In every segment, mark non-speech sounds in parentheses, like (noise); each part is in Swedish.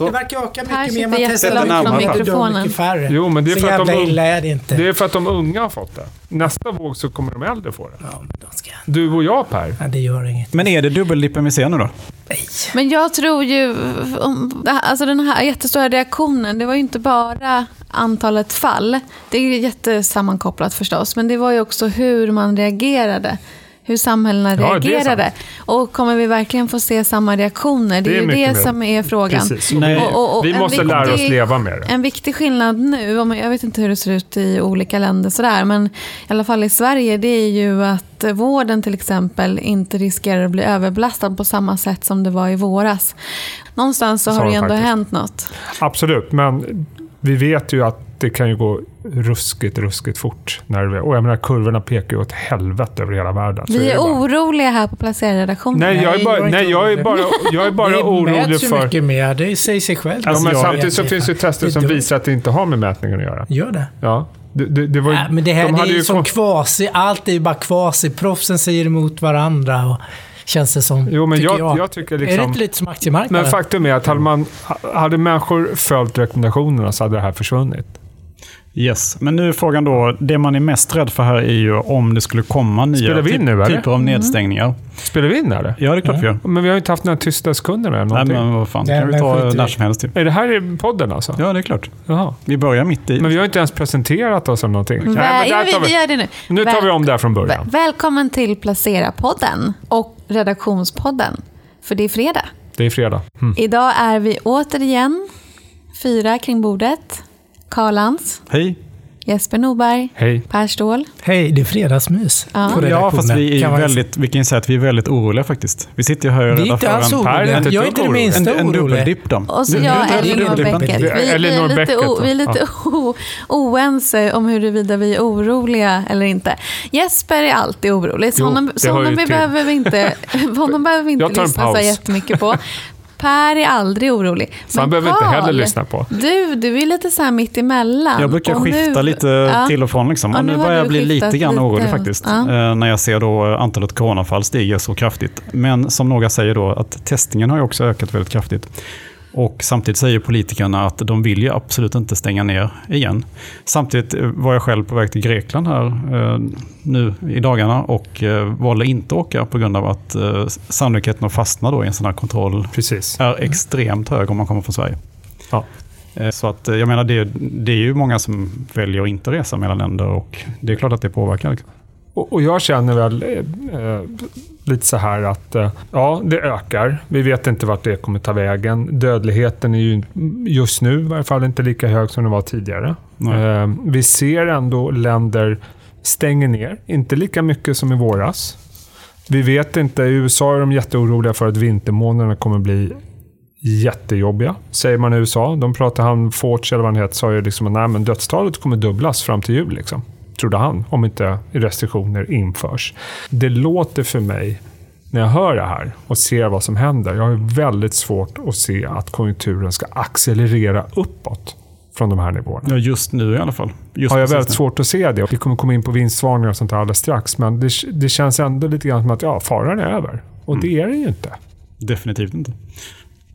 Det verkar öka mycket mer. Man testar mycket, dör mikrofonen. mycket färre. Jo, men det är Så för att jävla de, illa är det inte. det är för att de unga har fått det. Nästa våg så kommer de äldre få det. Ja, de ska... Du och jag Per. Nej, det gör inget. Men är det dubbeldippen vi ser nu då? Nej. Men jag tror ju, alltså den här jättestora reaktionen, det var ju inte bara antalet fall. Det är jättesammankopplat förstås, men det var ju också hur man reagerade. Hur samhällena Ja, reagerade. Och kommer vi verkligen få se samma reaktioner? Det är, Det är ju det mer. som är frågan. Och- och- och Vi måste viktig- lära oss leva med det. En viktig skillnad nu, om- jag vet inte hur det ser ut i olika länder sådär, men i alla fall i Sverige, det är ju att vården till exempel inte riskerar att bli överbelastad på samma sätt som det var i våras. Någonstans så Så har det ju det ändå faktiskt. hänt något. Absolut, men vi vet ju att det kan ju gå ruskigt, ruskigt fort. När det, och jag menar, kurvorna pekar ju åt helvete över hela världen. Vi det är bara- oroliga här på placerarredaktionen. Nej, jag är Nej, bara, nej, inte jag är orolig. bara, jag är bara det orolig mäts ju för... mycket mer. Det säger sig självt. Ja, Alltså, men jag- samtidigt så finns det ju tester Det som visar att det inte har med mätningen att göra. Gör det? Ja. Det, det, det var ju, Nej, men det här de det är ju som kvasi. Allt är ju bara kvasi. Proffsen säger emot varandra. Och, känns det som. Jo, men tycker jag, jag. jag tycker Är det liksom... inte lite som aktiemarknaden? Men faktum är att hade, man, hade människor följt rekommendationerna så hade det här försvunnit. Yes, men nu är frågan då, det man är mest rädd för här är ju om det skulle komma nya Spelar vi in typ- nu, eller? typer av nedstängningar. Spelar vi in eller? Ja, det är klart vi gör. Men vi har ju inte haft några tysta sekunder eller Nej, men vad fan, det kan vi ta när det. som helst. Ju. Är det här i podden alltså? Ja, det är klart. Jaha. Vi börjar mitt i. Men vi har inte ens presenterat oss som någonting. Väl, Nej, men ja, vi, vi vi, gör det nu. nu tar vi om där från början. Väl- Välkommen till Placera-podden och Redaktionspodden. För det är fredag. Det är fredag. Mm. Idag är vi återigen fyra kring bordet. Karl Lantz, Hej. Jesper Norberg, Hej. Per Ståhl. Hej, det är fredagsmys. Ja. på Ja, fast redaktionen, vi, är väldigt, vi kan säga att vi är väldigt oroliga faktiskt. Vi sitter ju här och Vi är räddar för en, Per är oroliga. inte Jag är ett inte det minsta en, en orolig. dubbeldipp då. Och så Du- jag, Elinor Bäcket. Vi, vi är lite, o, vi är lite o, oense om huruvida vi är oroliga eller inte. Jesper är alltid orolig, så Jo, honom, det så honom, till. behöver vi inte, (laughs) honom behöver vi inte Jag en lyssna så jättemycket på. (laughs) Per är aldrig orolig. Så han behöver inte Karl, heller lyssna på. Du, du är lite så här mitt emellan. Jag brukar Och skifta nu- lite Ja. till och från. Liksom. Ja, Och nu börjar jag bli lite grann lite. orolig faktiskt. Ja. Eh, när jag ser då antalet coronafall stiger så kraftigt. Men som några säger då att testningen har ju också ökat väldigt kraftigt. Och samtidigt säger politikerna att de vill ju absolut inte stänga ner igen. Samtidigt eh, var jag själv på väg till Grekland här eh, nu i dagarna och eh, valde inte att åka på grund av att eh, sannolikheten att fastna då i en sån här kontroll Precis. är extremt hög om man kommer från Sverige. Ja. Så att, jag menar, det, det är ju många som väljer att inte resa mellan länder och det är klart att det påverkar. liksom. Och, och jag känner väl eh, eh, lite så här att eh, ja, det ökar. Vi vet inte vart det kommer ta vägen. Dödligheten är ju just nu i varje fall inte lika hög som den var tidigare. Eh, vi ser ändå länder stänger ner, inte lika mycket som i våras. Vi vet inte, i USA är de jätteoroliga för att vintermånaderna kommer bli jättejobbiga, säger man i USA. De pratar, han Fauci eller vad han heter, sa ju liksom att nej, men dödstalet kommer dubblas fram till jul. Liksom, trodde han, om inte restriktioner införs. Det låter för mig, när jag hör det här och ser vad som händer, jag har väldigt svårt att se att konjunkturen ska accelerera uppåt från de här nivåerna. Ja, just nu i alla fall. Just har jag precis väldigt svårt att se det. Vi kommer komma in på vinstvarningar och sånt där alldeles strax. Men det, det känns ändå lite grann som att ja, faran är över. Och det är den ju inte. Definitivt inte.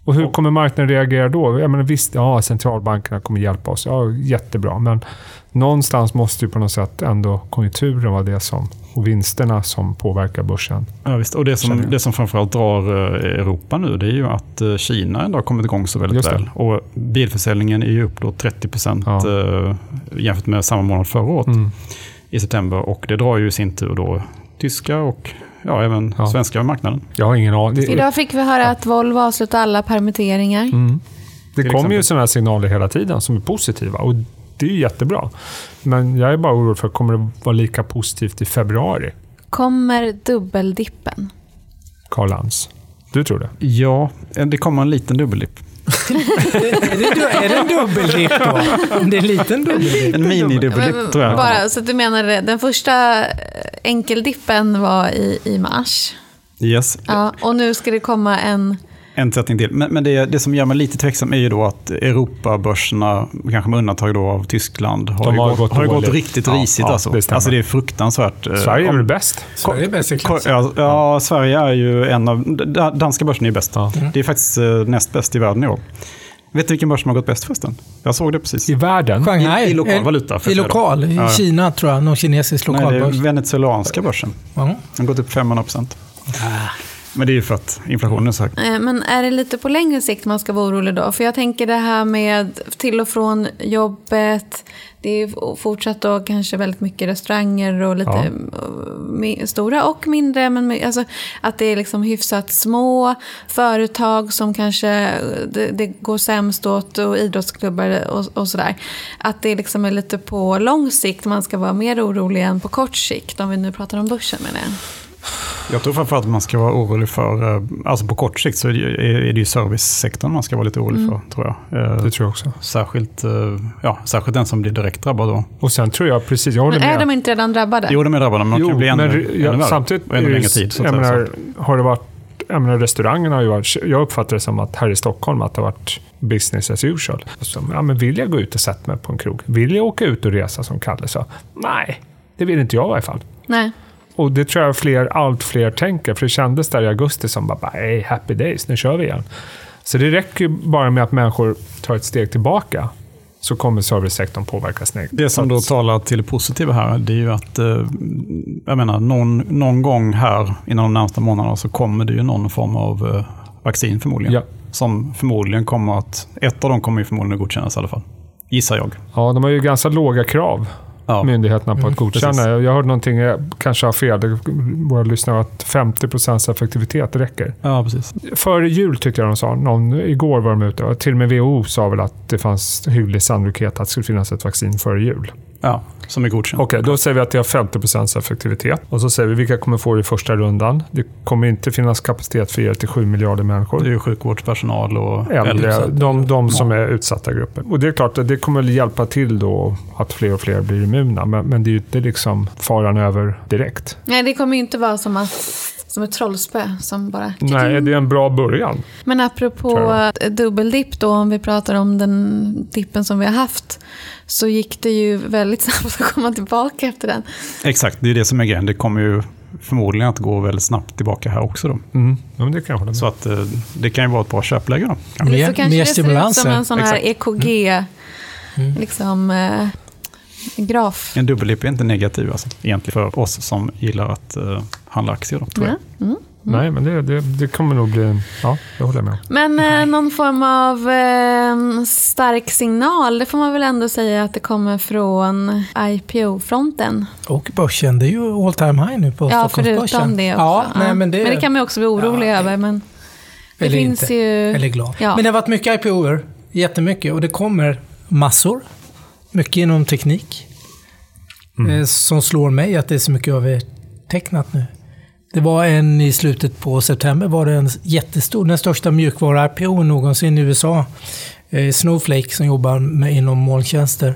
Och hur kommer marknaden reagera då? Jag menar, visst, ja, centralbankerna kommer hjälpa oss. Ja, jättebra. Men någonstans måste ju på något sätt ändå konjunkturen vara det som, och vinsterna som påverkar börsen. Ja, visst. Och det som, det som framförallt drar eh, Europa nu, det är ju att eh, Kina ändå har kommit igång så väldigt väl. Och bilförsäljningen är ju upp då 30 procent Ja. eh, jämfört med samma månad förra året Mm. i september. Och det drar ju i sin tur då tyska och ja, även Ja. svenska marknaden. Jag har ingen aning. Idag fick vi höra att Volvo avslutar alla permitteringar. mm. det kommer ju sådana här signaler hela tiden som är positiva. Och det är ju jättebra. Men jag är bara orolig för, kommer det vara lika positivt i februari? Kommer dubbeldippen? Karl Lantz. Du tror det? Ja, det kommer en liten dubbeldipp. Är, det, du- är det en dubbeldipp då? Det är en liten dubbeldipp? En minidubbeldipp tror jag. Bara, så du menar den första enkeldippen var i, i mars. Yes, Ja, och nu ska det komma en... en sättning till. Men, men det, det som gör mig lite tveksam är ju då att Europabörserna, kanske med undantag då av Tyskland, har, De ju har gått, gått har ju gått riktigt Ja, risigt. ja, alltså. det alltså det är fruktansvärt. eh, Sverige är väl bäst? Sverige är bäst i klassen. Ja, ja, Sverige är ju en av... da- Danska börsen är ju bäst. Ja. Det är faktiskt eh, näst bäst i världen i år. Vet du vilken börs som har gått bäst förresten? Jag såg det precis. I världen? Shanghai. I- i lokal valuta, I lokal, i Ja. Kina tror jag. Någon kinesisk Nej, det lokalbörs. är venezuelanska börsen. Den har gått upp 500 procent. Men det är ju för att inflationen är så hög. Eh, Men är det lite på längre sikt man ska vara orolig då? För jag tänker det här med till och från jobbet. Det är fortsatt då kanske väldigt mycket restauranger och lite Ja. stora och mindre. Men alltså, att det är liksom hyfsat små företag som kanske det, det går sämst åt och idrottsklubbar och, och sådär. Att det liksom är lite på lång sikt man ska vara mer orolig än på kort sikt. Om vi nu pratar om börsen menar jag. Jag tror framförallt att man ska vara orolig för, eh, alltså på kort sikt så är det ju, servicesektorn man ska vara lite orolig för, tror jag. Eh, Det tror jag också. Särskilt, eh, ja, särskilt den som blir direkt drabbad då. Och sen tror jag, precis, jag håller Men är med. de inte redan drabbade? Jo, de är drabbade, men de kan bli ännu, men, ännu ja, värre. samtidigt och ännu är det- längre tid. Så jag säga, menar, så. har det varit, jag menar, restaurangerna har ju varit, jag uppfattar det som att här i Stockholm att det har varit business as usual. Så, ja, men vill jag gå ut och sätta mig på en krog? Vill jag åka ut och resa som Kalle sa? Nej, det vill inte jag i varje fall. Nej. Och det tror jag fler, allt fler tänker, för det kändes där i augusti som bara, hey, happy days, nu kör vi igen. Så det räcker ju bara med att människor tar ett steg tillbaka, så kommer servicesektorn påverkas negativt. Det som då talar till det positiva här, det är ju att eh, jag menar, någon, någon gång här inom de närmsta månaderna så kommer det ju någon form av eh, vaccin förmodligen. Ja. Som förmodligen kommer att, ett av dem kommer ju förmodligen att godkännas i alla fall. Gissar jag. Ja, de har ju ganska låga krav, Ja. myndigheterna, på att godkänna. precis. Jag hörde någonting, jag kanske har fel, våra lyssnare, att 50% effektivitet räcker. ja, precis. Före jul tyckte jag de sa, någon, igår var de ute, och till och med WHO sa väl att det fanns hygglig sannolikhet att det skulle finnas ett vaccin före jul. Ja, som är godkänt. Okej, då säger vi att det har 50% effektivitet. Och så säger vi vilka kommer få det i första rundan. Det kommer inte finnas kapacitet för er till 7 miljarder Det är människor. ju sjukvårdspersonal och Äldre, så- de, de som är utsatta grupper. Och det är klart att det kommer hjälpa till då att fler och fler blir immuna. Men, men det är ju inte liksom faran över direkt. Nej, det kommer ju inte vara som, att, som ett trollspö som bara... Nej, det är en bra början. Men apropå dubbeldipp då, om vi pratar om den dippen som vi har haft, så gick det ju väldigt (laughs) snabbt att komma tillbaka efter den. Exakt, det är det som är grejen. Det kommer ju förmodligen att gå väldigt snabbt tillbaka här också. Då. Mm. Ja, men det kan jag Så att, eh, det kan ju vara ett bra köpläge. Då. Eller Mer, så kanske mer det ser ut som en sån här. EKG, liksom, eh, graf. En dubbeldipp är inte negativ alltså, egentligen för oss som gillar att eh, handla aktier. Då, tror jag. Ja. Mm. Nej, men det, det, det kommer nog bli... Ja, det håller jag med om. Men eh, någon form av eh, stark signal, det får man väl ändå säga att det kommer från IPO-fronten. Och börsen, det är ju all time high nu på Ja, Stockholmsbörsen. förutom det också. Ja, nej, men, det, kan man ju också bli orolig Ja, över. Men det eller finns inte. ju... Eller glad. Ja. Men det har varit mycket IPOer, jättemycket. Och det kommer massor. Mycket inom teknik. Eh, Som slår mig att det är så mycket övertecknat nu. Det var en i slutet på september, var det en jättestor, den största mjukvaru-IPO någonsin i USA. Eh, Snowflake som jobbar med, inom molntjänster.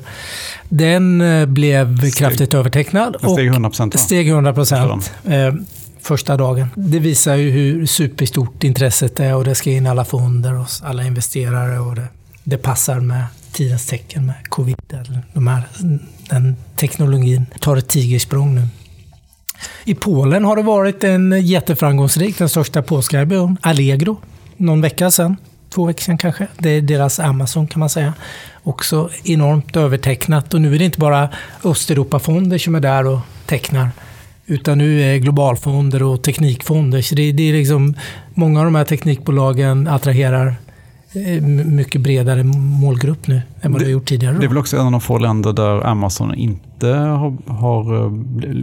Den eh, blev kraftigt övertecknad. Den steg 100 procent. Steg 100 procent första dagen. Det visar ju hur superstort intresset är och det ska in alla fonder och alla investerare och det, det passar med tidens tecken med covid. eller De här, den teknologin tar ett tigersprång nu. I Polen har det varit en jätteframgångsrik, den största polska IPOn, Allegro, någon vecka sedan. Två veckor sedan kanske. Det är deras Amazon kan man säga. Också enormt övertecknat och nu är det inte bara Östeuropafonder som är där och tecknar. Utan nu är globalfonder och teknikfonder. Så det, det är liksom, många av de här teknikbolagen attraherar mycket bredare målgrupp nu än vad det, Det- har gjort tidigare. då. Det är väl också en av de få länder där Amazon inte har, har eh,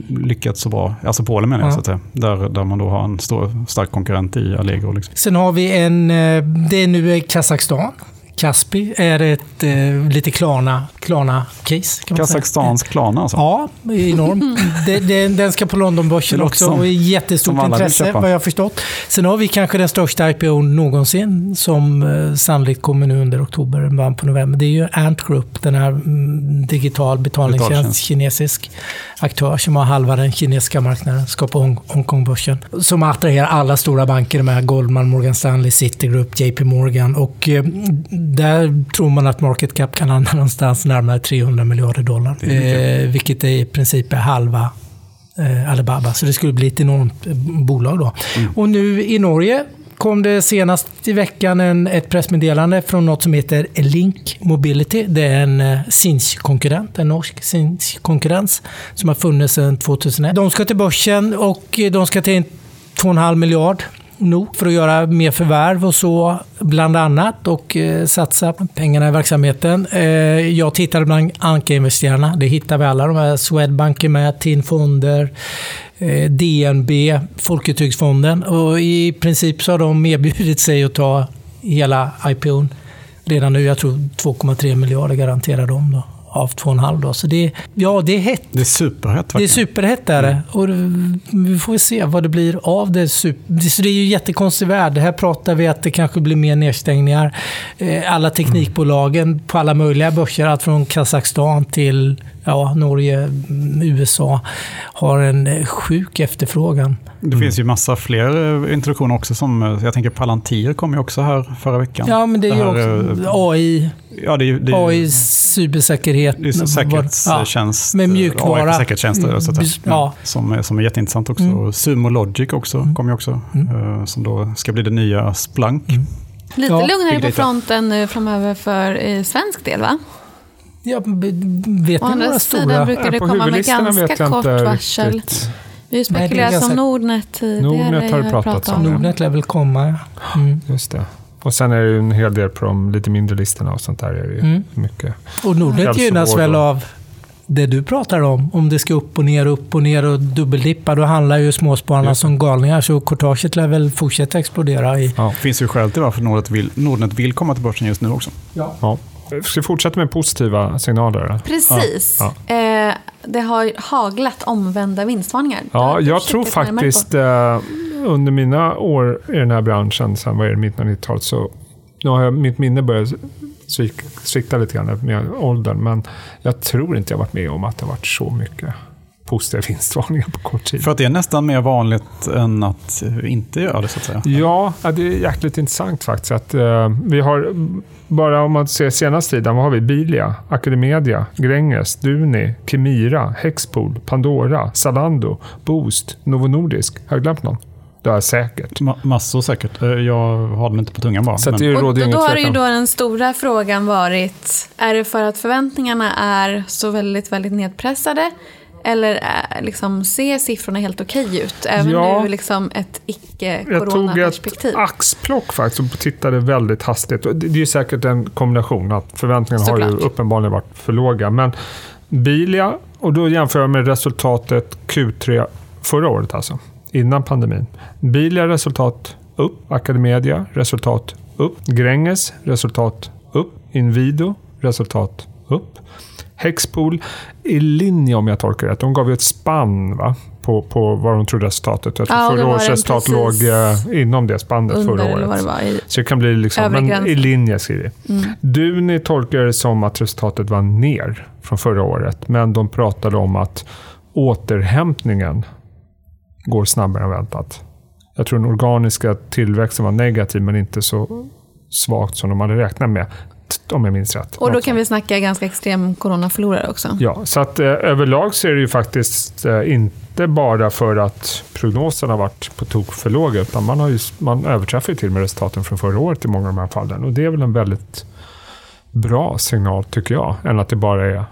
lyckats så bra. Alltså Polen menar jag, Ja. så att. Där, där man då har en stor, stark konkurrent i Allegro. Liksom. Sen har vi en, eh, det är nu Kazakstan. Kaspi är ett eh, lite Klarna, Klarna. Kazakstans Klarna alltså. Ja, enormt. (laughs) Det, det, den ska på Londonbörsen också som- och är jättestort intresse vad jag har förstått. Sen har vi kanske den största IPO någonsin som eh, sannolikt kommer nu under oktober, början på november. Det är ju Ant Group, den här mm, digital betalningstjänst, kinesisk aktör som har halva den kinesiska marknaden, ska på Hong- Hongkongbörsen. Som attraherar alla stora banker med Goldman, Morgan Stanley, Citigroup, JP Morgan och eh, där tror man att market cap kan landa (laughs) någonstans närmare 300 miljarder dollar. Är. Eh, vilket är i princip är halva eh, Alibaba. Så det skulle bli ett enormt eh, bolag då. Mm. Och nu i Norge kom det senast i veckan en, ett pressmeddelande från något som heter Link Mobility. Det är en eh, Sinch-konkurrent, en norsk Sinch-konkurrens som har funnits sedan 2001. De ska till börsen och de ska ta in 2,5 miljard nog för att göra mer förvärv och så bland annat och eh, satsa pengarna i verksamheten. Eh, jag tittade bland Anka-investerarna. Det hittar vi alla. De här Swedbank är med, TIN Fonder, eh, DNB, Folketrygdsfonden. Och I princip så har de erbjudit sig att ta hela IPOn redan nu. Jag tror 2,3 miljarder garanterar de. Då av 2,5 då. Så det, ja, det är hett. Det är superhett. Det är superhett är det. Mm. Och vi får se vad det blir av det. Så det är ju jättekonstig värld. Här pratar vi att det kanske blir mer nedstängningar. Eh, alla teknikbolagen på alla möjliga börser, allt från Kazakstan till ja, Norge, USA, har en sjuk efterfrågan. Det finns ju massa fler eh, introduktioner också. Som, eh, jag tänker Palantir kom ju också här förra veckan. Ja, men det är ju också AI. Ja, det är, det är, AI, cybersäkerhet. Det är säkerhetstjänst. Ja, med mjukvara. AI säkerhetstjänster. Mm. Så ja. som, som är jätteintressant också. Mm. Sumo Logic också mm. kom ju också. Mm. Som då ska bli det nya Splunk. Mm. Lite ja. lugnare på fronten nu framöver för svensk del va? Ja, vet ni några stora? sidan brukar det komma med ganska kort varsel. Riktigt. Vi har spekulerat ganska... om Nordnet tidigare. Nordnet har du pratat om. Nordnet lär väl komma. Mm. Just det. Och sen är det ju en hel del på de lite mindre listorna och sånt där. Är det ju mm. mycket. Och Nordnet gynnas väl av det du pratar om. Om det ska upp och ner, upp och ner och dubbeldippa, då handlar ju småspararna som galningar. Så courtaget lär väl fortsätta explodera. I... Ja, det finns ju skäl till varför Nordnet vill, Nordnet vill komma till börsen just nu också. Ja. ja. Ska vi fortsätta med positiva signaler? Precis. Ja. Ja. Eh, det har haglat omvända vinstvarningar. Ja, jag tror faktiskt eh, under mina år i den här branschen, sen var det mitten av 90-talet, så nu har jag, mitt minne börjat svikta lite grann med åldern. Men jag tror inte jag varit med om att det har varit så mycket positiva vinstvarningar på kort tid. För att det är nästan mer vanligt än att inte göra det, så att säga? Ja, det är jäkligt intressant faktiskt. Att, uh, vi har, bara om man ser senaste tiden, vad har vi? Bilia, Academedia, Gränges, Duni, Kemira, Hexpool, Pandora, Zalando, Boost, Novo Nordisk. Har jag glömt någon? Det har jag säkert. Ma massor säkert. Eh, jag har dem inte på tungan bara. Så men... det och då har ju då den stora frågan varit, är det för att förväntningarna är så väldigt, väldigt nedpressade? Eller äh, liksom, ser siffrorna helt okej ut? Även ja, nu liksom ett icke-coronaperspektiv. Jag tog ett axplock faktiskt och tittade väldigt hastigt. Det är säkert en kombination. att Förväntningarna Såklart. har ju uppenbarligen varit för låga. Men Bilia, och då jämför jag med resultatet Q3 förra året alltså. Innan pandemin. Bilia resultat upp. Academedia resultat upp. Gränges resultat upp. Inwido resultat upp. Hexpool i linje om jag tolkar rätt. De gav ju ett spann va? På, på vad de trodde resultatet. Jag tror ja, förra årets resultat låg uh, inom det spannet under, förra året. Det var, i, så det kan bli liksom, men i linje skriver mm. Duni tolkar det som att resultatet var ner från förra året. Men de pratade om att återhämtningen går snabbare än väntat. Jag tror den organiska tillväxten var negativ, men inte så svagt som de hade räknat med om jag minns rätt. Och då kan vi snacka ganska extrem coronaförlorare också. Ja, så att eh, överlag så är det ju faktiskt eh, inte bara för att prognoserna har varit på tok för låga, utan man, har ju, man överträffar ju till och med resultaten från förra året i många av de här fallen. Och det är väl en väldigt bra signal, tycker jag, än att det bara är...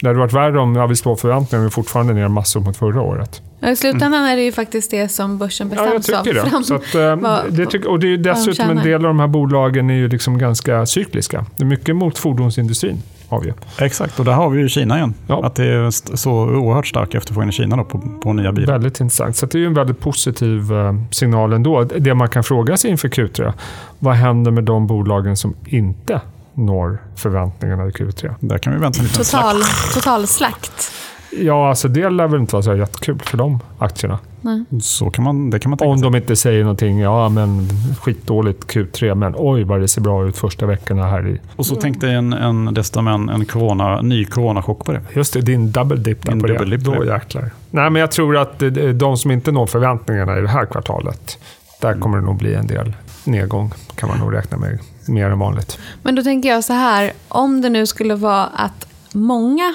Det hade varit värre om vi slår förväntningar, men fortfarande ner massor mot förra året. I slutändan är det ju faktiskt det som börsen bestäms ja, jag tycker av. Det. Så att, eh, vad, det tycker, och det är dessutom en del av de här bolagen är ju liksom ganska cykliska. Det är mycket mot fordonsindustrin. Har vi. Exakt, och där har vi ju Kina igen. Ja. Att det är så oerhört stark efterfrågan i Kina då på, på nya bilar. Väldigt intressant. Så det är ju en väldigt positiv uh, signal ändå. Det man kan fråga sig inför Q3, vad händer med de bolagen som inte når förväntningarna i Q3? Där kan vi vänta lite. Total, total slakt. Ja, alltså det lär väl inte vara så jättekul för de aktierna. Nej. Så kan man, det kan man tänka Om de inte säger någonting, ja men skitdåligt Q3, men oj vad det ser bra ut första veckorna här i... Och så tänkte en, en, dessutom en, en corona, ny coronachock på det. Just det, din double dip där din på double det. Dip Då jäklar. Nej, men jag tror att de som inte når förväntningarna i det här kvartalet, där mm. kommer det nog bli en del nedgång, kan man nog räkna med, mer än vanligt. Men då tänker jag så här, om det nu skulle vara att många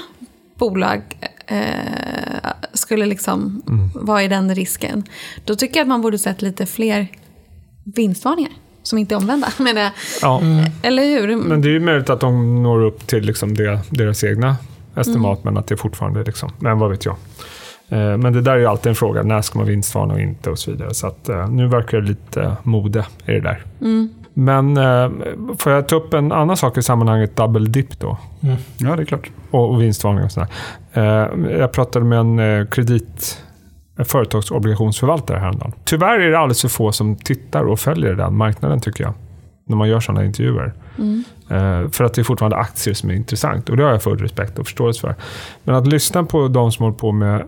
bolag eh, skulle liksom mm. vara i den risken. Då tycker jag att man borde sett lite fler vinstvarningar. Som inte är omvända. (laughs) Men det, Ja. Eller hur? Men det är ju möjligt att de når upp till liksom det, deras egna estimat, men att det fortfarande liksom, men vad vet jag. Eh, Men det där är ju alltid en fråga, när ska man vinstvarna och inte och så vidare. Så att, eh, nu verkar det lite mode i det där. Men eh, får jag ta upp en annan sak i sammanhanget, double dip då? Ja, det är klart. och, och vinstvarning och sådär. Eh, jag pratade med en eh, kredit en företagsobligationsförvaltare häromdagen. Tyvärr är det alldeles för få som tittar och följer den marknaden tycker jag. När man gör sådana intervjuer. Eh, för att det är fortfarande aktier som är intressant. Och det har jag full respekt och förståelse för. Men att lyssna på de som håller på med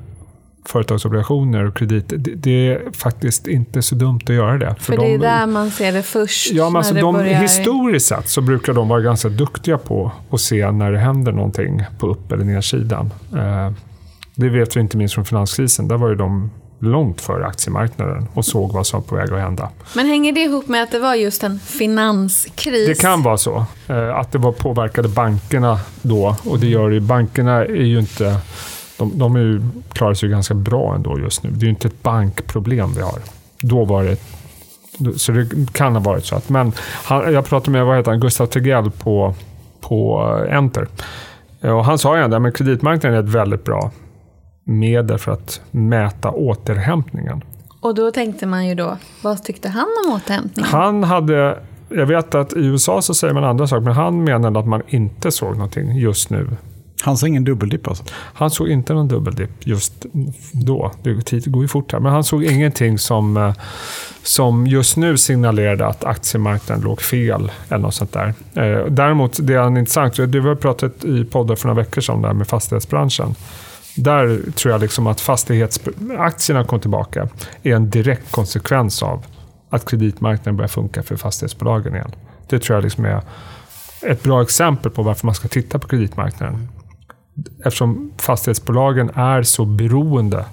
företagsobligationer och kredit, det, det är faktiskt inte så dumt att göra det. För det är de, där man ser det först. Ja, men alltså det de, börjar... historiskt sett så brukar de vara ganska duktiga på att se när det händer någonting på upp eller nedsidan. Eh, det vet vi inte minst från finanskrisen. Där var ju de långt före aktiemarknaden och såg vad som var på väg att hända. Men hänger det ihop med att det var just en finanskris? Det kan vara så. eh, Att det var påverkade bankerna då. Och det gör ju, bankerna är ju inte... De, de är ju, klarar sig ganska bra ändå just nu. Det är ju inte ett bankproblem vi har. Då var det... Så det kan ha varit så. Att, men han, jag pratade med vad heter han, Gustav Tegell på, på eh, Enter. Och han sa ju att kreditmarknaden är ett väldigt bra medel för att mäta återhämtningen. Och då tänkte man ju då, vad tyckte han om återhämtningen? Han hade, jag vet att i USA så säger man andra saker, men han menade att man inte såg någonting just nu. Han såg ingen dubbeldipp alltså? Han såg inte någon dubbeldipp just då. Det går ju fort här. Men han såg ingenting som, eh, som just nu signalerade att aktiemarknaden låg fel. eller något sånt där. Eh, däremot, det är intressant, Du vi har pratat i poddar för några veckor sedan där med fastighetsbranschen. Där tror jag liksom att fastighetsaktierna kom tillbaka är en direkt konsekvens av att kreditmarknaden börjar funka för fastighetsbolagen igen. Det tror jag liksom är ett bra exempel på varför man ska titta på kreditmarknaden. Eftersom fastighetsbolagen är så beroende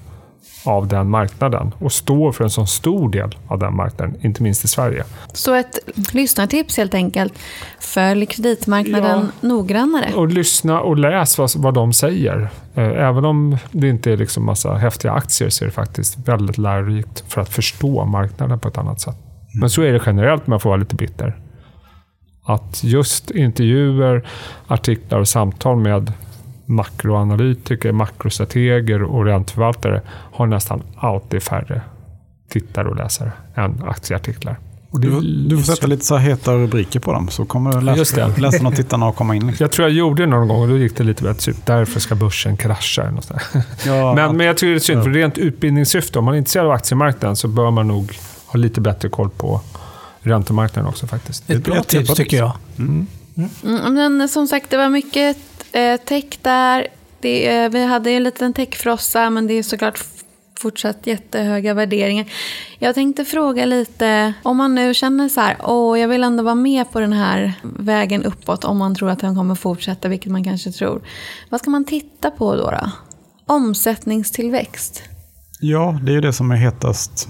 av den marknaden och står för en så stor del av den marknaden, inte minst i Sverige. Så ett lyssnartips helt enkelt. Följ kreditmarknaden noggrannare. Och lyssna och läs vad, vad de säger. Eh, Även om det inte är liksom massa häftiga aktier så är det faktiskt väldigt lärorikt för att förstå marknaden på ett annat sätt. Men så är det generellt, om jag får vara lite bitter. Att just intervjuer, artiklar och samtal med makroanalytiker, makrostrateger och ränteförvaltare har nästan alltid färre tittare och läsare än aktieartiklar. Och det är Du, du får sätta lite så här heta rubriker på dem så kommer läs, läsarna och tittarna att komma in. Liksom. Jag tror jag gjorde det någon gång och då gick det lite bättre. Typ, därför ska börsen krascha. Eller något. Ja, (laughs) Men, men jag tycker det är synd, för rent utbildningssyfte, om man är intresserad av aktiemarknaden så bör man nog ha lite bättre koll på räntemarknaden också faktiskt. Ett bra tips tycker jag. Mm, men som sagt, det var mycket eh, tech där. Det, eh, vi hade ju en liten techfrossa, men det är såklart fortsatt jättehöga värderingar. Jag tänkte fråga lite, om man nu känner så här, åh, jag vill ändå vara med på den här vägen uppåt, om man tror att den kommer fortsätta, vilket man kanske tror. Vad ska man titta på då? då? Omsättningstillväxt. ja, det är ju det som är hetast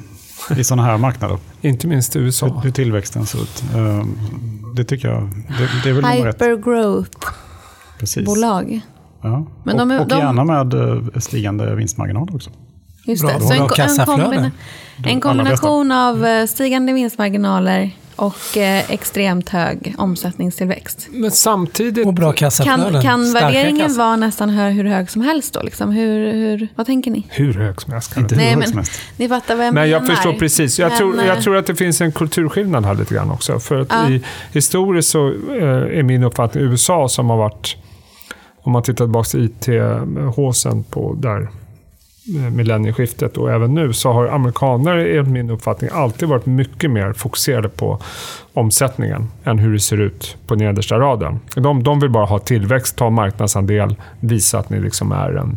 i sådana här marknader. (laughs) Inte minst i Hur, USA. hur tillväxten ser ut. Ehm, Det tycker jag, det, det är väl nummer ett. Hypergrowth-bolag. Precis. Ja. Men och, de är- och de- gärna med eh, stigande vinstmarginal också. Just Bra, det. Så en, en, kombina- en kombination av eh, stigande vinstmarginaler och eh, extremt hög omsättningstillväxt. Men samtidigt... Och bra kassaflöden. Kan, kan värderingen kassa. vara nästan hur hög som helst då? Liksom? Hur, hur, vad tänker ni? Hur hög som helst. kan det Inte inte. Nej, hur hög men- som helst. Ni fattar vad jag Men menar. jag förstår precis. Jag, Men, tror, jag tror att det finns en kulturskillnad här lite grann också. För att Ja. i, historiskt så eh, är min uppfattning USA som har varit, om man tittar tillbaka till IT-håsen på där eh, millennieskiftet och även nu så har amerikaner enligt min uppfattning alltid varit mycket mer fokuserade på omsättningen än hur det ser ut på nedersta raden. De, de vill bara ha tillväxt, ta marknadsandel, visa att ni liksom är en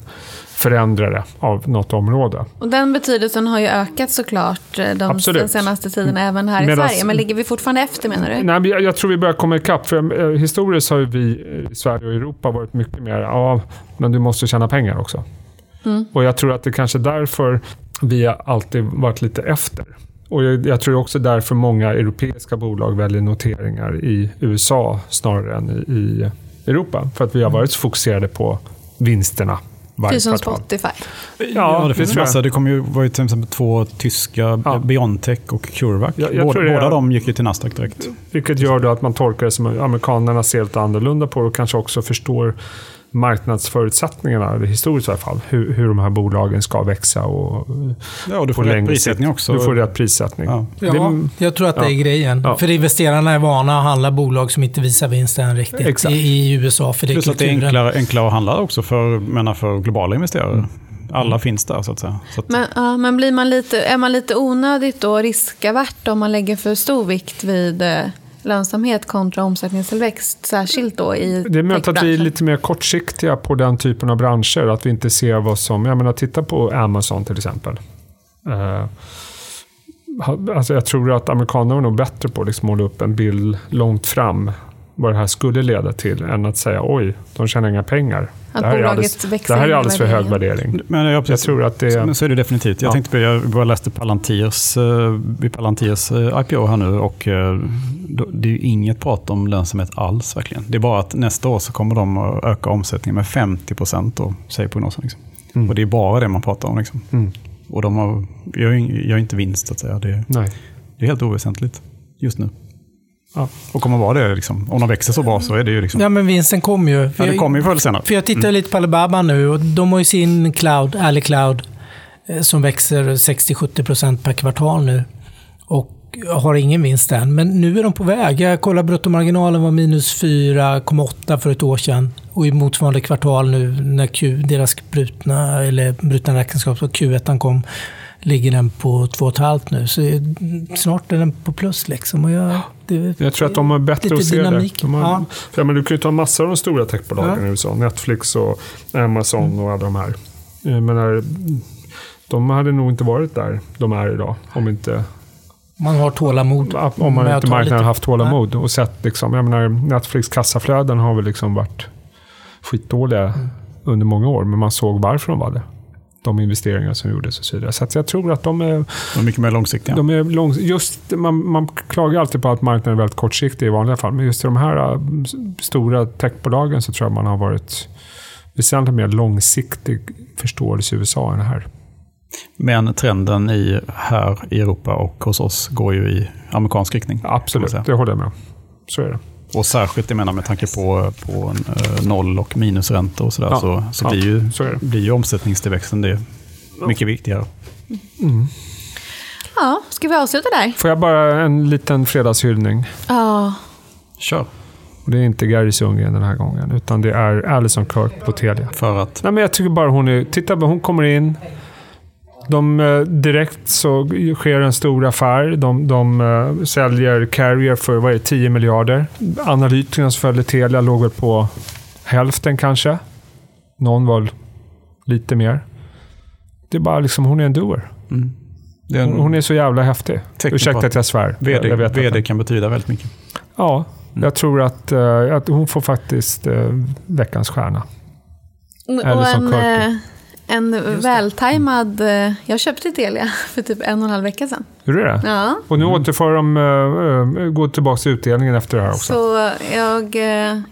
förändrare av något område. Och den betydelsen har ju ökat såklart eh, de, Absolut. den senaste tiden även här i Medans- Sverige. Men ligger vi fortfarande efter menar du? Nej, jag, jag tror vi börjar komma ikapp. För, eh, historiskt har ju vi eh, i Sverige och Europa varit mycket mer, ja, men du måste tjäna pengar också. Och jag tror att det kanske är därför vi har alltid varit lite efter. Och jag, jag tror också därför många europeiska bolag väljer noteringar i USA snarare än i, i Europa. För att vi har varit så fokuserade på vinsterna varje Typ som kvartal. Spotify. Ja, det finns massa. Det kom ju, var ju till exempel två tyska, Ja. Biontech och CureVac. Jag- jag båda båda de gick ju till Nasdaq direkt. Vilket gör då att man tolkar det som att amerikanerna ser lite annorlunda på det och kanske också förstår marknadsförutsättningarna, historiskt i alla fall, hur, hur de här bolagen ska växa och Ja, och du får rätt prissättning också. Du får rätt prissättning. Ja. Ja, Det- jag tror att det är grejen. Ja. För investerarna är vana att handla bolag som inte visar vinsten riktigt Exakt. i, i USA. För det är Plus att det är enklare, enklare att handla också för, menar för globala investerare. Alla finns där så att säga. Så att, Men, ja, men blir man lite, är man lite onödigt då riskavert om man lägger för stor vikt vid eh, lönsamhet kontra omsättningstillväxt, särskilt då i Det är möjligt att vi är lite mer kortsiktiga på den typen av branscher. Att vi inte ser vad som... Jag menar, titta på Amazon till exempel. Eh, alltså jag tror att amerikanerna var nog bättre på att liksom måla upp en bild långt fram vad det här skulle leda till än att säga oj, de tjänar inga pengar. Att det här är alldeles, växer det här är alldeles för hög värdering. men jag, Jag precis, tror att det... men så är det definitivt. Jag Ja. tänkte på, jag bara läste Palantirs, eh, Palantirs eh, IPO här nu och eh, det är ju inget prat om lönsamhet alls verkligen. Det är bara att nästa år så kommer de att öka omsättningen med 50 procent säger prognosen. Liksom. Mm. Och det är bara det man pratar om. Liksom. Mm. Och de har, gör, ju- gör inte vinst så att säga. Det, Nej. det är helt oväsentligt just nu. Ja. Och kommer vara det. Liksom. Om de växer så bra så är det ju liksom... Ja, men vinsten kommer ju. För Ja, det kommer ju förr eller senare. För jag tittar lite på Alibaba nu och de har ju sin cloud, Ally Cloud, eh, som växer 60-70% per kvartal nu. Och har ingen vinst än. Men nu är de på väg. Jag kollar bruttomarginalen var minus 4,8 för ett år sedan. Och i motsvarande kvartal nu när Q, deras brutna, eller brutna räkenskap och Q1 kom ligger den på 2,5 nu. Så snart är den på plus. Liksom. Och jag, det, Jag tror att de har bättre att se dynamik. det. De har, Ja. för, men du kan ju ta massor av de stora techbolagen Ja. i USA. Netflix och Amazon och alla de här. Menar, de hade nog inte varit där de är idag. Om inte, man har tålamod. om man inte marknaden lite- haft tålamod. Och sett liksom, jag menar, Netflix kassaflöden har väl liksom varit skitdåliga Mm. under många år. Men man såg varför de var det. De investeringar som gjordes och så vidare. Så jag tror att de är, De är mycket mer långsiktiga. de är lång, just, man, man klagar alltid på att marknaden är väldigt kortsiktig i vanliga fall. Men just i de här äh, stora techbolagen så tror jag man har varit väsentligt mer långsiktig förståelse i USA än här. Men trenden i, här i Europa och hos oss går ju i amerikansk riktning. Absolut, det håller jag med om. Så är det. Och särskilt jag menar, med tanke på, på eh, noll och minusräntor och sådär, Ja, så, så ja, blir, ju, så blir ju omsättningstillväxten det mycket viktigare. Ja, ska vi avsluta där? Får jag bara en liten fredagshyllning? Ja, Kör. Och det är inte Gary Sundgren den här gången, utan det är Alison Kirk på Telia. För att Nej, men jag tycker bara hon är... Titta, hon kommer in. De, eh, direkt så sker en stor affär. De, de eh, säljer Carrier för vad är det, 10 miljarder. Analytikerna som följde Telia låg väl på hälften kanske. Någon var lite mer. Det är bara liksom, hon är en doer. mm, det är en Hon, hon är så jävla häftig. Ursäkta att jag svär. VD, jag VD kan betyda väldigt mycket. Ja, jag tror att, eh, att hon får faktiskt veckans stjärna. Eller och som en, en vältajmad... eh, Jag köpte Telia (laughs) för typ en och en halv vecka sedan. Hur är det? Ja. Och nu återför de, uh, uh, går tillbaka till utdelningen efter det här också. Så jag,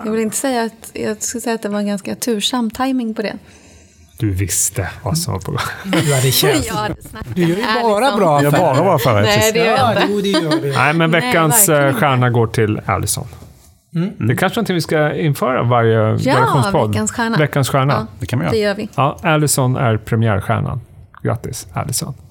jag vill inte säga att... Jag skulle säga att det var en ganska tursam timing på det. Du visste vad som var på gång. (laughs) Du hade känt. Jag Du gör ju bara bra Jag affärer. bara var affärer. Nej, det gör jag Ja, inte. du. Nej, men Nej, veckans inte. stjärna går till Allison. Det är kanske någonting vi ska införa varje Ja, redaktionspodd. veckans stjärna. Veckans stjärna. Ja, Det kan vi det göra. gör vi. Ja, Allison är premiärstjärnan. Grattis, Allison. (laughs)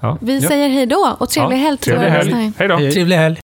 Ja. Vi Ja. säger hej då och trevlig Ja, helg till Trevlig våra helg. Hej då. Trevlig helg.